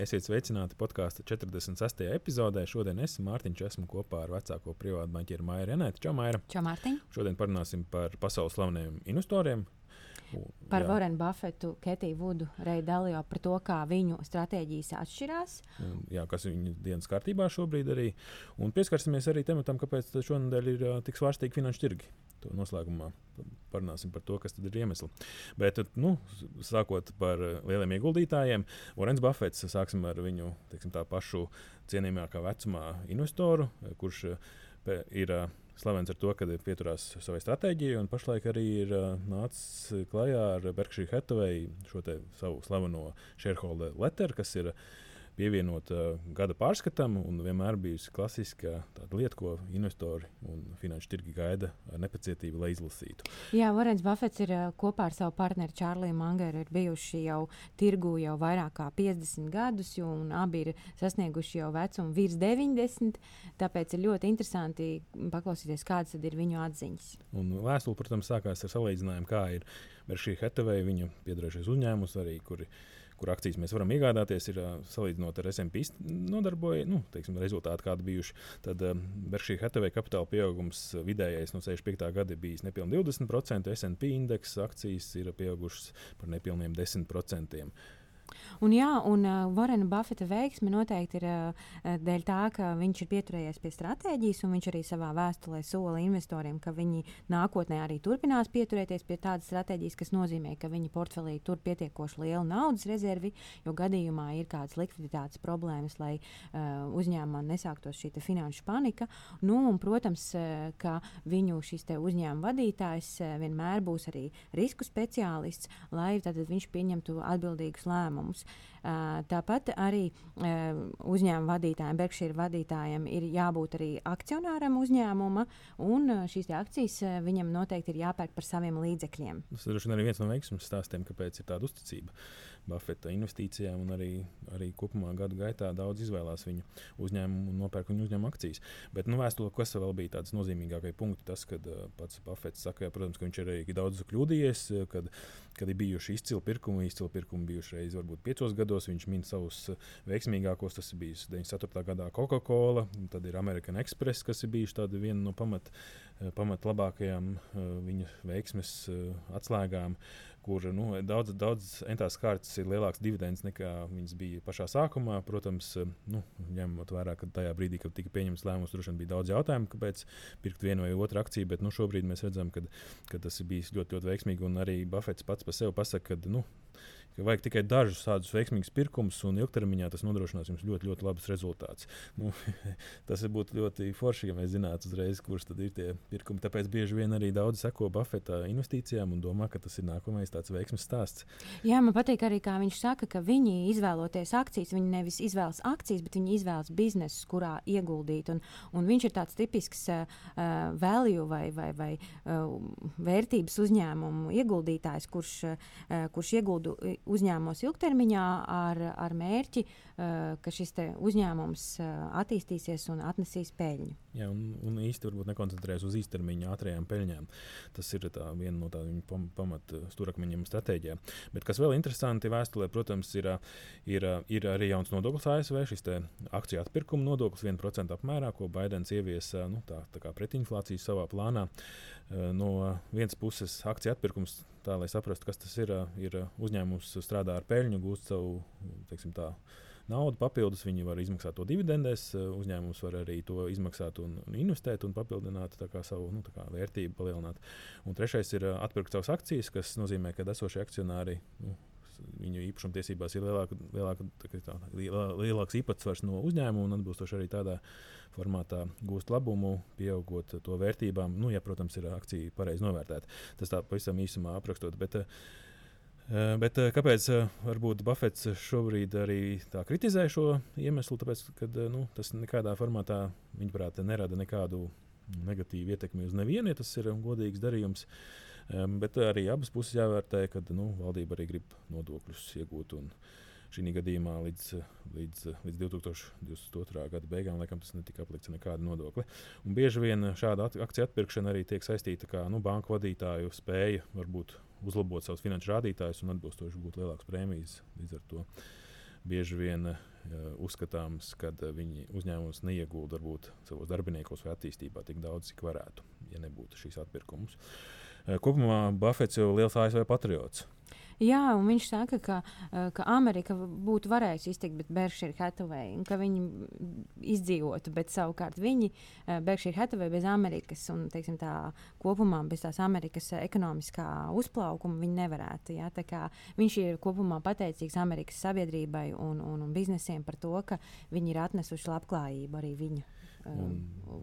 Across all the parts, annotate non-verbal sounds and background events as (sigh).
Esiet sveicināti podkāstu 46. epizodē. Šodien es, Mārtiņš, esmu kopā ar vecāko privātu banķieru Maiju Renētu. Čau, Maija! Čau, Mārtiņ! Šodien parunāsim par pasaules slaveniem investoriem. Par Vorenu Buffetu, Ketiju Vudu, Reiju Dalio, par to, kā viņu stratēģijas atšķirās. Jā, kas ir viņu dienas kārtībā šobrīd arī. Un pieskarsimies arī tematam, kāpēc šonadēļ ir tik svārstīgi finanšu tirgi to noslēgumā parunāsim par to, kas ir iemesli. Bet, nu, sākot par lieliem ieguldītājiem, Orens Buffets, sāksim ar viņu teiksim, pašu cienījamākā vecumā investoru, kurš ir slavens ar to, ka pieturās savai stratēģijai, un pašlaik arī ir nācis klajā ar Berkshire Hathaway šo savu slaveno shareholder letter, kas ir pievienota uh, gada pārskatam, un vienmēr bijusi klasiska lieta, ko investori un finanšu tirgi gaida ar nepacietību, lai izlasītu. Jā, Varens Buffets ir uh, kopā ar savu partneri Čārliju Mangeru bijuši jau tirgu jau vairāk kā 50 gadus, un abi ir sasnieguši jau vecumu virs 90. Tāpēc ir ļoti interesanti paklausīties, kādas ir viņu atziņas. Un vēstule, protams, sākās ar salīdzinājumu, kā ir Berkshire Hathaway, viņu piedarījušais uzņēmums, arī, kuri kur akcijas mēs varam iegādāties, ir salīdzinot ar SMP nodarboju, nu, teiksim, rezultāti, kādi bijuši. Tad Berkshire Hathaway kapitāla pieaugums vidējais no 65. gada bijis nepilnīgi 20%, SP indeks akcijas ir pieaugušas par nepilniem 10%. Un, jā, un uh, Varena Buffeta veiksme noteikti ir uh, dēļ tā, ka viņš ir pieturējies pie stratēģijas, un viņš arī savā vēstulē sola investoriem, ka viņi nākotnē arī turpinās pieturēties pie tādas stratēģijas, kas nozīmē, ka viņi portfelī tur pietiekoši lielu naudas rezervi, jo gadījumā ir kādas likviditātes problēmas, lai uh, uzņēmumā nesāktos šī finanšu panika. Nu, un, protams, uh, ka viņu šis uzņēmuma vadītājs uh, vienmēr būs arī risku speciālists, lai viņš pieņemtu atbildīgus lēmumus lēmumus. Tāpat arī uzņēmuma vadītājiem, Berkshire vadītājiem ir jābūt arī akcionāram uzņēmuma, un šīs akcijas viņam noteikti ir jāpērk par saviem līdzekļiem. Tas ir arī viens no veiksmības stāstiem, kāpēc ir tāda uzticība Buffeta investīcijām, un arī, arī kopumā gadu gaitā daudz izvēlās viņu uzņēmumu un nopērk viņu uzņēmumu akcijas. Bet nu, vēsturē, kas vēl bija tāds nozīmīgākais punkts, tas, kad pats Buffets saka, protams, ka viņš ir arī daudz kļūdījies, kad, kad ir bijuši izcili pirkumi, izcili pirkumi bijuši reiz varbūt piecos gados. Viņš min savus veiksmīgākos. Tas ir bijis 94. gadā Coca-Cola, tad ir American Express, kas ir bijuši viena no pamat, pamat labākajām viņa veiksmes atslēgām, kur nu, daudz, daudz entās kārtas ir lielāks dividends nekā viņas bija pašā sākumā. Protams, nu, ņemot vērā, ka tajā brīdī, kad tika pieņemts lēmums, droši vien bija daudz jautājumu, kāpēc pirkt vienu vai otru akciju, bet nu, šobrīd mēs redzam, ka, ka tas ir bijis ļoti, ļoti veiksmīgi. Un arī Buffets pats par sevi pasaka, ka nu, ka vajag tikai dažus tādus veiksmīgus pirkumus, un ilgtermiņā tas nodrošinās jums ļoti, ļoti labus rezultātus. Nu, (laughs) tas būtu ļoti forši, ja mēs zinātu uzreiz, kurš tad ir tie pirkumi. Tāpēc bieži vien arī daudz seko Buffeta investīcijām un domā, ka tas ir nākamais tāds veiksmes stāsts. Jā, man patīk arī, kā viņš saka, ka viņi izvēloties akcijas, viņi nevis izvēlas akcijas, bet viņi izvēlas biznesus, kurā ieguldīt. Un, un viņš ir tāds tipisks uh, value vai, vai, vai uh, vērtības uzņēmumu ieguldītājs, kurš, uh, kurš ieguldu uzņēmumos ilgtermiņā ar, ar mērķi, uh, ka šis uzņēmums uh, attīstīsies un atnesīs peļņu. Jā, un, un īsti varbūt nekoncentrējas uz īstermiņa ātrajām peļņām. Tas ir tā, viena no tādām pam, pamat stūrakmeņiem stratēģijā. Bet kas vēl interesanti vēsturē, protams, ir, ir, ir arī jauns nodoklis ASV, šis akciju atpirkuma nodoklis 1% apmērā, ko Baidens ieviesa nu, tā, tā pretinflācijas savā plānā. No vienas puses akciju atpirkums, tā lai saprastu, kas tas ir, ir uzņēmums strādā ar peļņu, gūst savu, teiksim tā, naudu papildus. Viņi var izmaksāt to dividendēs, eh, uzņēmums var arī to izmaksāt un, un investēt un papildināt savu nu, vērtību, palielināt. Un trešais ir eh, atpirkt savas akcijas, kas nozīmē, ka esošie akcionāri. Nu, Viņu īpašumtiesībās ir lielāka, lielāka, tā, lielā, lielāks īpatsvars no uzņēmuma, un atbilstoši arī tādā formātā gūst labumu, pieaugot to vērtībām. Nu, ja, protams, ir akcija pareizi novērtēta. Tas tā pavisam īsumā aprakstot. Bet, uh, Eh, bet eh, kāpēc eh, varbūt Buffets šobrīd arī tā kritizē šo iemeslu? Tāpēc, ka nu, tas nekādā formātā, viņaprāt, nerada nekādu negatīvu ietekmi uz nevienu, ja tas ir godīgs darījums. Um, bet arī abas puses jāvērtē, ka nu, valdība arī grib nodokļus iegūt. Un, Šī gadījumā līdz, līdz, līdz 2022. gada beigām laikam, tas netika aplikts nekāda nodokļa. Un bieži vien šāda at akciju atpirkšana arī tiek saistīta ar nu, banku vadītāju spēju varbūt uzlabot savus finanšu rādītājus un atbilstoši būt lielākas prēmijas. Līdz ar to bieži vien uh, uzskatāms, ka uh, viņi uzņēmums neiegulda varbūt savos darbiniekos vai attīstībā tik daudz, cik varētu, ja nebūtu šīs atpirkums. Uh, kopumā Buffets jau ir liels ASV patriots. Jā, un viņš saka, ka, eh, ka Amerika būtu varējusi iztikt, bet Berkshire Hathaway, ka viņi izdzīvotu, bet savukārt viņi, eh, Berkshire Hathaway bez Amerikas un teiksim, tā, kopumā bez tās Amerikas ekonomiskā uzplaukuma, viņi nevarētu. Jā, viņš ir kopumā pateicīgs Amerikas sabiedrībai un, un, un biznesiem par to, ka viņi ir atnesuši labklājību arī viņu um,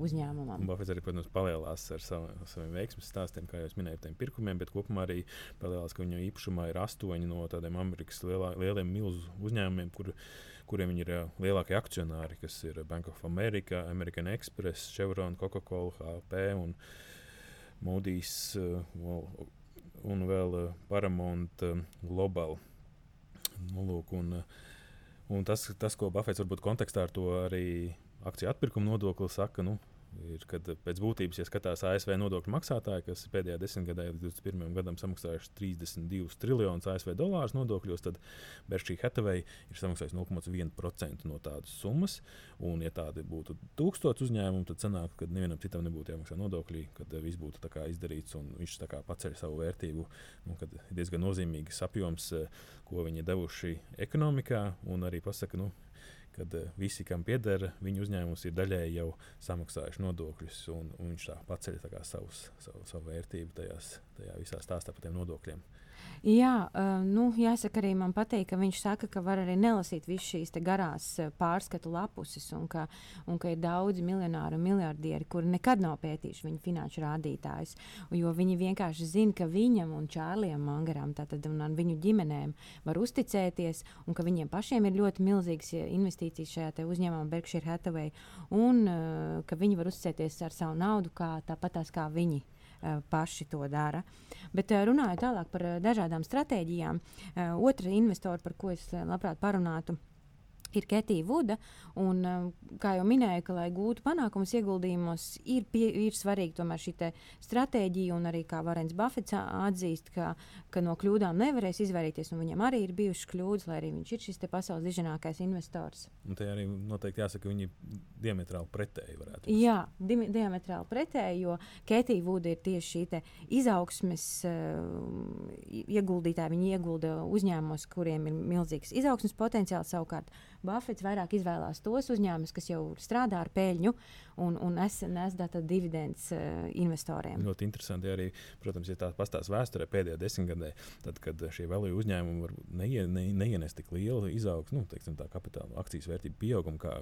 uzņēmumam. Buffets arī, protams, palielinās ar savu, saviem veiksmēs stāstiem, kā jau minēju, tiem pirkumiem, bet kopumā arī palielinās, ka viņa īpašumā ir astoņi no tādiem Amerikas lielā, lieliem milzu uzņēmumiem, kur, kuriem ir uh, lielākie akcionāri, kas ir Bank of America, American Express, Chevron, Coca-Cola, HP un Moody's uh, un vēl uh, Paramount uh, Global. Nu, lūk, un, un tas, tas, ko Buffets varbūt kontekstā ar to arī akciju atpirkuma nodokli saka, nu, ir, kad pēc būtības, ja skatās ASV nodokļu maksātāji, kas pēdējā desmitgadē līdz 21. gadam samaksājuši 32 triljonus ASV dolārus nodokļos, tad Berkshire Hathaway ir samaksājis 0,1% no tādas summas. Un, ja tādi būtu tūkstoši uzņēmumi, tad sanāk, ka nevienam citam nebūtu jāmaksā nodokļi, kad viss būtu izdarīts un viņš paceļ savu vērtību. Nu, kad ir diezgan nozīmīgs apjoms, ko viņi devuši ekonomikā, un arī pasaka, nu, kad uh, visi, kam pieder, viņu uzņēmums ir daļēji jau samaksājuši nodokļus, un, un viņš tā paceļ tā savus, savu, savu vērtību tajās, tajā visā stāstā par tiem nodokļiem. Jā, nu, jāsaka, arī man patīk, ka viņš saka, ka var arī nelasīt visas šīs garās pārskatu lapuses, un ka, un ka ir daudzi miljonāri un miljardieri, kuri nekad nav pētījuši viņa finanšu rādītājus. Jo viņi vienkārši zina, ka viņam un Čārlijam Mangaram, tātad un viņu ģimenēm, var uzticēties, un ka viņiem pašiem ir ļoti milzīgas investīcijas šajā uzņēmumā, Berkshire Hathaway, un ka viņi var uzticēties ar savu naudu, kā, tāpat tās kā viņi paši to dara. Bet eh, runājot tālāk par eh, dažādām stratēģijām, otra investora, par ko es labprāt parunātu, ir Ketija Vuda. Un, um, kā jau minēju, ka, lai gūtu panākumus ieguldījumos, ir, pie, ir svarīga tomēr šī stratēģija. Un arī kā Varens Buffets atzīst, ka, ka no kļūdām nevarēs izvairīties. Viņam arī ir bijušas kļūdas, lai arī viņš ir šis pasaules diženākais investors. Un te arī noteikti jāsaka, ka viņi diametrāli pretēji varētu būt. Jā, di diametrāli pretēji, jo Ketija Vuda ir tieši šī izaugsmes uh, ieguldītāja. Viņi iegulda uzņēmumos, kuriem ir milzīgs izaugsmes potenciāls savukārt. Buffets vairāk izvēlās tos uzņēmumus, kas jau strādā ar peļņu un, un nes, nes dividendus uh, investoriem. Ļoti interesanti arī, protams, ja tā pastāstīs vēsturē pēdējā desmitgadē, tad, kad šie valūju uzņēmumi var neie, ne, neienes tik lielu izaugsmu, nu, teiksim, tā kapitāla akcijas vērtību pieaugumu kā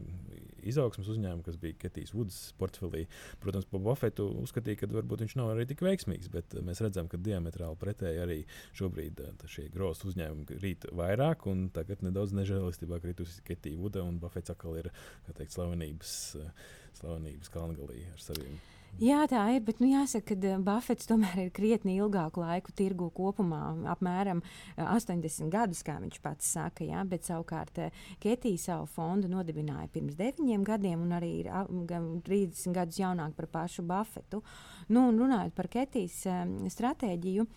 izaugsmas uzņēmumu, kas bija Ketijas Woods portfelī. Protams, pa Buffetu uzskatīja, ka varbūt viņš nav arī tik veiksmīgs, bet mēs redzam, ka diametrāli pretēji arī šobrīd šie grozs uzņēmumi rīt vairāk, un tagad nedaudz nežēlistībā kritusi Ketija Wooda, un Buffets atkal ir, teikt, slavenības. Uh, slavenības kalngalī ar saviem. Jā, tā ir, bet nu, jāsaka, ka eh, Buffets tomēr ir krietni ilgāku laiku tirgu kopumā, apmēram 80 eh, gadus, kā viņš pats saka. Jā, bet savukārt eh, Ketija savu fondu nodibināja pirms deviņiem gadiem, un arī ir 30 gadus jaunāk par pašu Buffetu. Nu, runājot par Ketijas stratēģiju.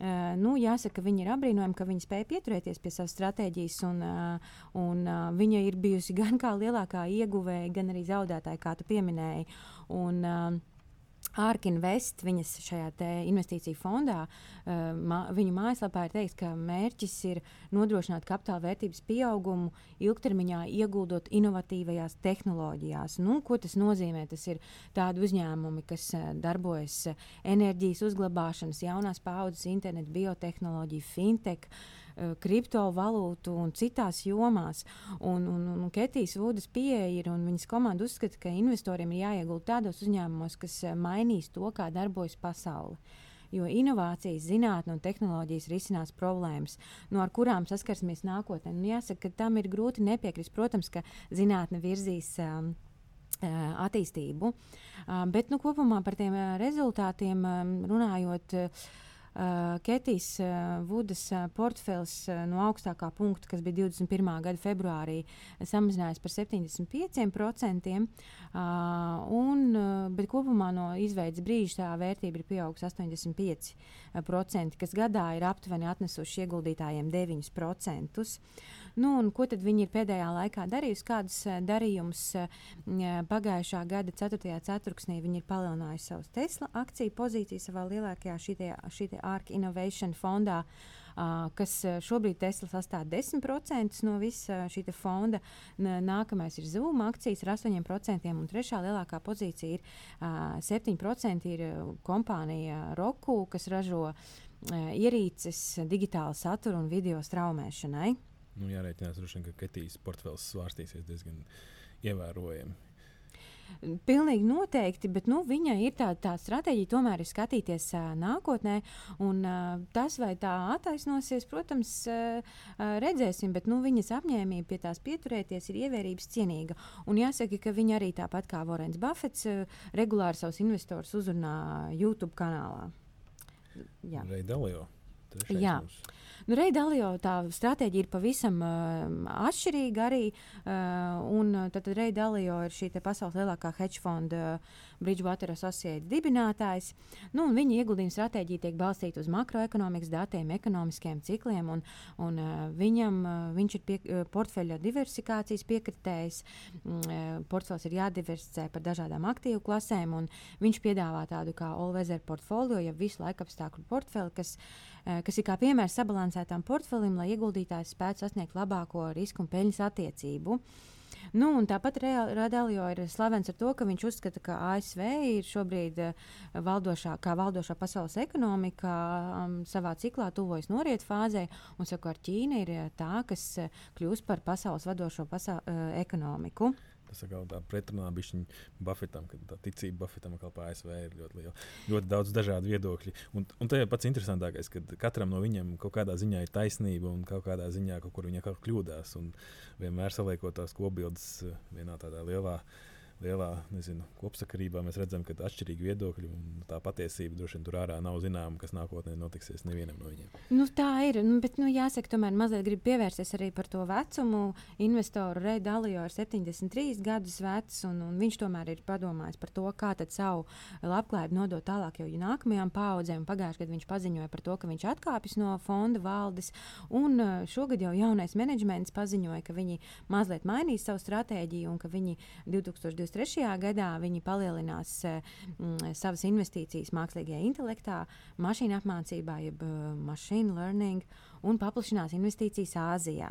Uh, nu, jāsaka, viņi ir apbrīnojami, ka viņi spēja pieturēties pie savas stratēģijas, un, uh, un uh, viņa ir bijusi (laughs) gan kā lielākā ieguvēja, gan arī zaudētāja, kā tu pieminēji. Un, uh, Arkinvest, viņas šajā investīciju fondā, uh, mā, viņu mājaslapā ir teikts, ka mērķis ir nodrošināt kapitāla vērtības pieaugumu ilgtermiņā, ieguldot inovatīvajās tehnoloģijās. Nu, ko tas nozīmē? Tas ir tādi uzņēmumi, kas uh, darbojas enerģijas uzglabāšanas, jaunās paudzes, internetu, biotehnoloģiju, fintech. Uh, Eh, kriptovalūtu un citās jomās. Un, un, un Ketijas Vudas pieeja ir, un viņas komanda uzskata, ka investoriem ir jāiegulda tādos uzņēmumos, kas eh, mainīs to, kā darbojas pasaule. Jo inovācijas, zinātnē un tehnoloģijas risinās problēmas, no kurām saskarsimies nākotnē. Un jāsaka, ka tam ir grūti nepiekrist. Protams, ka zinātne virzīs um, attīstību. Bet nu, kopumā par tiem rezultātiem runājot. Uh, Ketijas uh, Vudas uh, portfels no augstākā punkta, kas bija 21. gada februārī, samazinājās par 75%, uh, un, bet kopumā no izveidas brīža tā vērtība ir pieaugusi 85%, kas gadā ir aptuveni atnesuši ieguldītājiem 9%. Nu, ko tad viņi ir pēdējā laikā darījuši? Kādus darījumus pagājušā gada 4. ceturksnī viņi ir palielinājuši savus Tesla akciju pozīcijas savā lielākajā šī ARK Innovation fondā. Kas šobrīd Tesla sastāv 10% no visa šī fonda. Nākamais ir Zoom akcijas ar 8%, un trešā lielākā pozīcija ir uh, 7% ir kompānija Roku, kas ražo ierīces digitāla satura un video straumēšanai. Nu, jārēķinās, vien, ka Ketijas portfels svārstīsies diezgan ievērojami. Pilnīgi noteikti, bet nu, viņai ir tā, tā stratēģija, tomēr ir skatīties uh, nākotnē. Un, uh, tas, vai tā attaisnosies, protams, uh, redzēsim, bet nu, viņas apņēmība pie tās pieturēties ir ievērības cienīga. Un jāsaka, ka viņa arī tāpat kā Vorens Buffets uh, regulāri savus investorus uzrunā YouTube kanālā. Jā, Reidalio. Jā. Nu, Reidalio tā stratēģija ir pavisam uh, atšķirīga arī. Uh, un tad, tad Reidalio ir šī pasaules lielākā hedge fonda uh, Bridgewater Associates dibinātājs. Nu, viņa ieguldījuma stratēģija tiek balstīta uz makroekonomikas datiem, ekonomiskiem cikliem, un, un uh, viņam, uh, viņš ir pie, uh, portfeļa diversifikācijas piekritējs. Uh, portfels ir jādiversificē par dažādām aktīvu klasēm, un viņš piedāvā tādu kā all-weather portfolio, ja visu laiku apstākļu portfeli, kas, uh, kas ir kā piemērs sabalansētām portfelim, lai ieguldītājs spētu sasniegt labāko risku un peļņas attiecību. Nu, tāpat Radēlio ir slavens ar to, ka viņš uzskata, ka ASV ir šobrīd uh, valdošā, kā valdošā pasaules ekonomika um, savā ciklā tuvojas noriet fāzē, un savukārt Ķīna ir uh, tā, kas kļūst par pasaules vadošo pasa uh, ekonomiku. Tas ir tā pretrunā bišķiņ Buffetam, kad tā ticība Buffetam kā PSV ir ļoti liela. Ļoti daudz dažādu viedokļu. Un, un tas ir pats interesantākais, ka katram no viņiem kaut kādā ziņā ir taisnība un kaut kādā ziņā kaut kur viņa kaut kļūdās. Un vienmēr saliekot tās kopbildes eh, vienā tādā lielā lielā nezinu, kopsakarībā mēs redzam, ka atšķirīgi viedokļi un tā patiesība droši vien tur ārā nav zināma, kas nākotnē notiksies nevienam no viņiem. Nu, tā ir, nu, bet nu, jāsaka, tomēr mazliet grib pievērsties arī par to vecumu. Investoru Reidalio ir 73 gadus vecs, un, un viņš tomēr ir padomājis par to, kā savu labklājību nodot tālāk jau nākamajām paudzēm. Pagājušajā gadā viņš paziņoja par to, ka viņš atkāpjas no fonda valdes, un uh, šogad jau jaunais menedžments paziņoja, ka viņi mazliet mainīs savu stratēģiju un ka viņi 2020. 2023. gadā viņi palielinās mm, savas investīcijas mākslīgajā intelektā, mašīnu apmācībā, jeb uh, machine learning un paplašinās investīcijas Āzijā.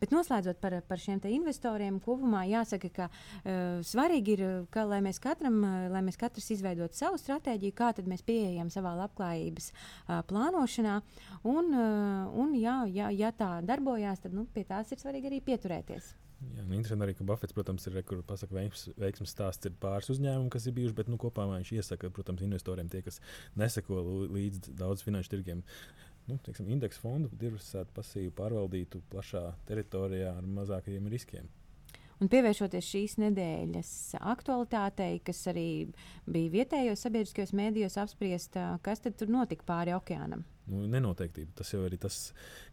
Bet noslēdzot par, par šiem investoriem, kopumā jāsaka, ka uh, svarīgi ir, ka, lai mēs katram, lai mēs katrs izveidot savu stratēģiju, kā mēs pieejam savā labklājības uh, plānošanā. Un, uh, un jā, jā, ja tā darbojās, tad nu, pie tās ir svarīgi arī pieturēties. Jā, nu, interesanti arī, ka Buffets, protams, ir kur pasaka, veiks, veiksmes stāsts ir pāris uzņēmumi, kas ir bijuši, bet nu, kopā viņš iesaka, protams, investoriem, tie, kas neseko līdz daudz finanšu tirgiem. Nu, teiksim, indeksu fondu diversificētu pasīvu pārvaldītu plašā teritorijā ar mazākajiem riskiem. Un pievēršoties šīs nedēļas aktualitātei, kas arī bija vietējos sabiedriskajos mēdījos apspriesta, kas tad tur notika pāri okeānam? nu, nenoteiktība. Tas jau ir tas,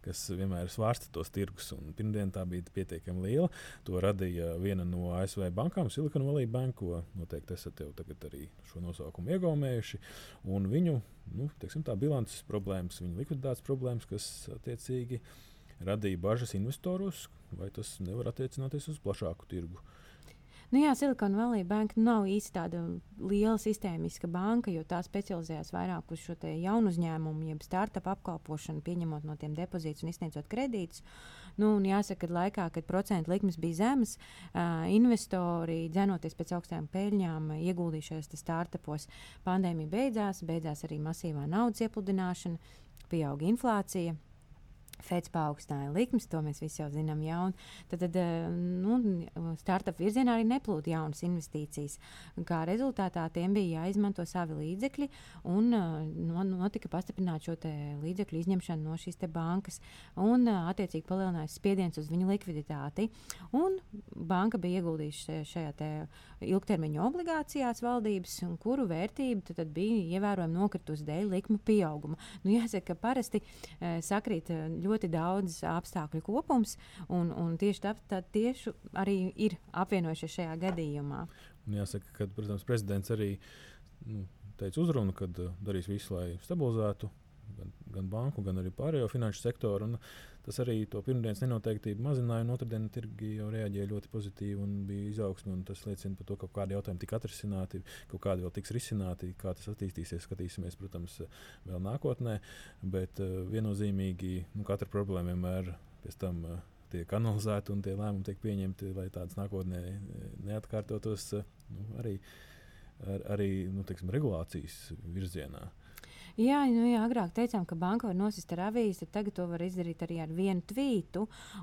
kas vienmēr svārsta tos tirgus. Pirmdien tā bija pietiekami liela. To radīja viena no ASV bankām, Silicon Valley Bank, ko noteikti esat jau arī šo nosaukumu iegaumējuši. Un viņu nu, teiksim, bilances problēmas, viņu likviditātes problēmas, kas attiecīgi radīja bažas investoros, vai tas nevar attiecināties uz plašāku tirgu. Nu, jā, Silicon Valley Bank nav īsti tāda liela sistēmiska banka, jo tā specializējas vairāk uz šo jaunu uzņēmumu, jeb startup apkalpošanu, pieņemot no tiem depozītus un izsniedzot kredītus. Nu, jāsaka, ka laikā, kad procentu likmes bija zemes, uh, investori, dzenoties pēc augstām peļņām, ieguldīja šajos startupos. Pandēmija beidzās, beidzās arī masīvā naudas iepludināšana, pieauga inflācija. Feds paaugstināja likmes, to mēs visi jau zinām. Ja, tad tad nu, startup virzienā arī neplūda jaunas investīcijas. Kā rezultātā tiem bija jāizmanto savi līdzekļi un no, notika pastiprināta šo līdzekļu izņemšana no šīs bankas. Un, attiecīgi palielinājās spiediens uz viņu likviditāti. Un banka bija ieguldījusi šajā ilgtermiņa obligācijās valdības, kuru vērtība tad, tad bija ievērojami nokritusi dēļ likuma pieauguma. Nu, jāsaka, ka parasti sakrīt ļoti daudz apstākļu kopums, un, un tieši tāpēc tieši arī ir apvienojušies šajā gadījumā. Un jāsaka, ka protams, prezidents arī nu, teica uzrunu, kad uh, darīs visu, lai stabilizētu gan, gan banku, gan arī pārējo finanšu sektoru. Un tas arī to pirmdienas nenoteiktību mazināja. Otradienas tirgi jau reaģēja ļoti pozitīvi un bija izaugsme. Tas liecina par to, ka kādi jautājumi tika atrisināti, kaut kādi vēl tiks risināti. Kā tas attīstīsies, skatīsimies, protams, vēl nākotnē. Bet uh, viennozīmīgi nu, katra problēma vienmēr pēc tam. Uh, tiek analizēti un tie lēmumi tiek pieņemti, lai tādas nākotnē neatkārtotos nu, arī, ar, arī nu, teiksim, regulācijas virzienā. Uh, Jā, nu, jā, agrāk teicām, ka banka var nosist ar avīzi, tad tagad to var izdarīt arī ar vienu tvītu.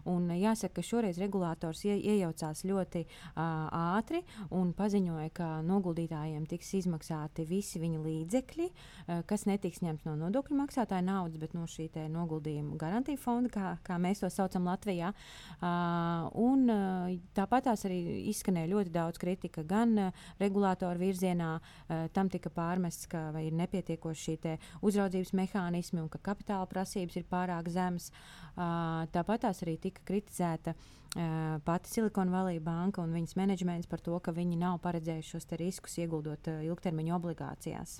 Un, jāsaka, ka šoreiz regulators ie, iejaucās ļoti uh, ātri un paziņoja, ka noguldītājiem tiks izmaksāti visi viņa līdzekļi, uh, kas netiks ņemts no nodokļu maksātāja naudas, bet no šī noguldījuma garantija fonda, kā, kā mēs to saucam Latvijā. Uh, un, uh, tāpat tās arī izskanēja ļoti daudz kritika gan uh, regulātoru virzienā, uh, tam tika pārmests, ka ir nepietiekoši šī uzraudzības mehānismi un ka kapitāla prasības ir pārāk zemas. Tāpat tās arī tika kritizēta pati Silikona Valley banka un viņas menedžments par to, ka viņi nav paredzējuši šos riskus ieguldot ilgtermiņa obligācijās.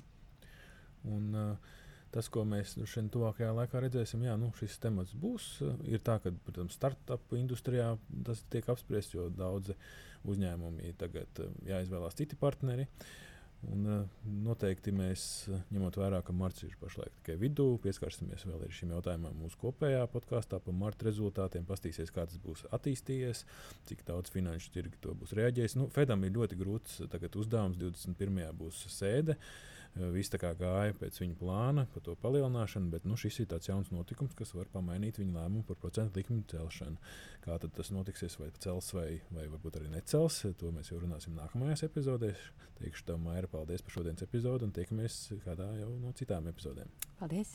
Un, uh, tas, ko mēs nu, šeit tuvākajā laikā redzēsim, jā, nu, šis temats būs. Ir tā, ka, protams, startup industrijā tas tiek apspriests, jo daudzi uzņēmumi tagad jāizvēlās citi partneri. Uh, Un, eh, noteikti mēs, eh, ņemot vērā, ka marts ir pašlaik tikai vidū, pieskarsimies vēl šim jautājumam mūsu kopējā podkāstā par marta rezultātiem, pastīsies, kā tas būs attīstījies, cik daudz finanšu tirgi to būs reaģējis. Nu, Fedam ir ļoti grūts uzdevums, 21. būs sēde. Uh, Viss tā kā gāja pēc viņa plāna par to palielināšanu, bet nu, šis ir tāds jauns notikums, kas var pamainīt viņa lēmumu par procentu likmi celšanu. Kā tas notiksies, vai cels vai, vai varbūt arī necels, to mēs jau runāsim nākamajās epizodēs. Teikšu tev, Maira, paldies par šodienas epizodu un tiekamies kādā jau no citām epizodēm. Paldies!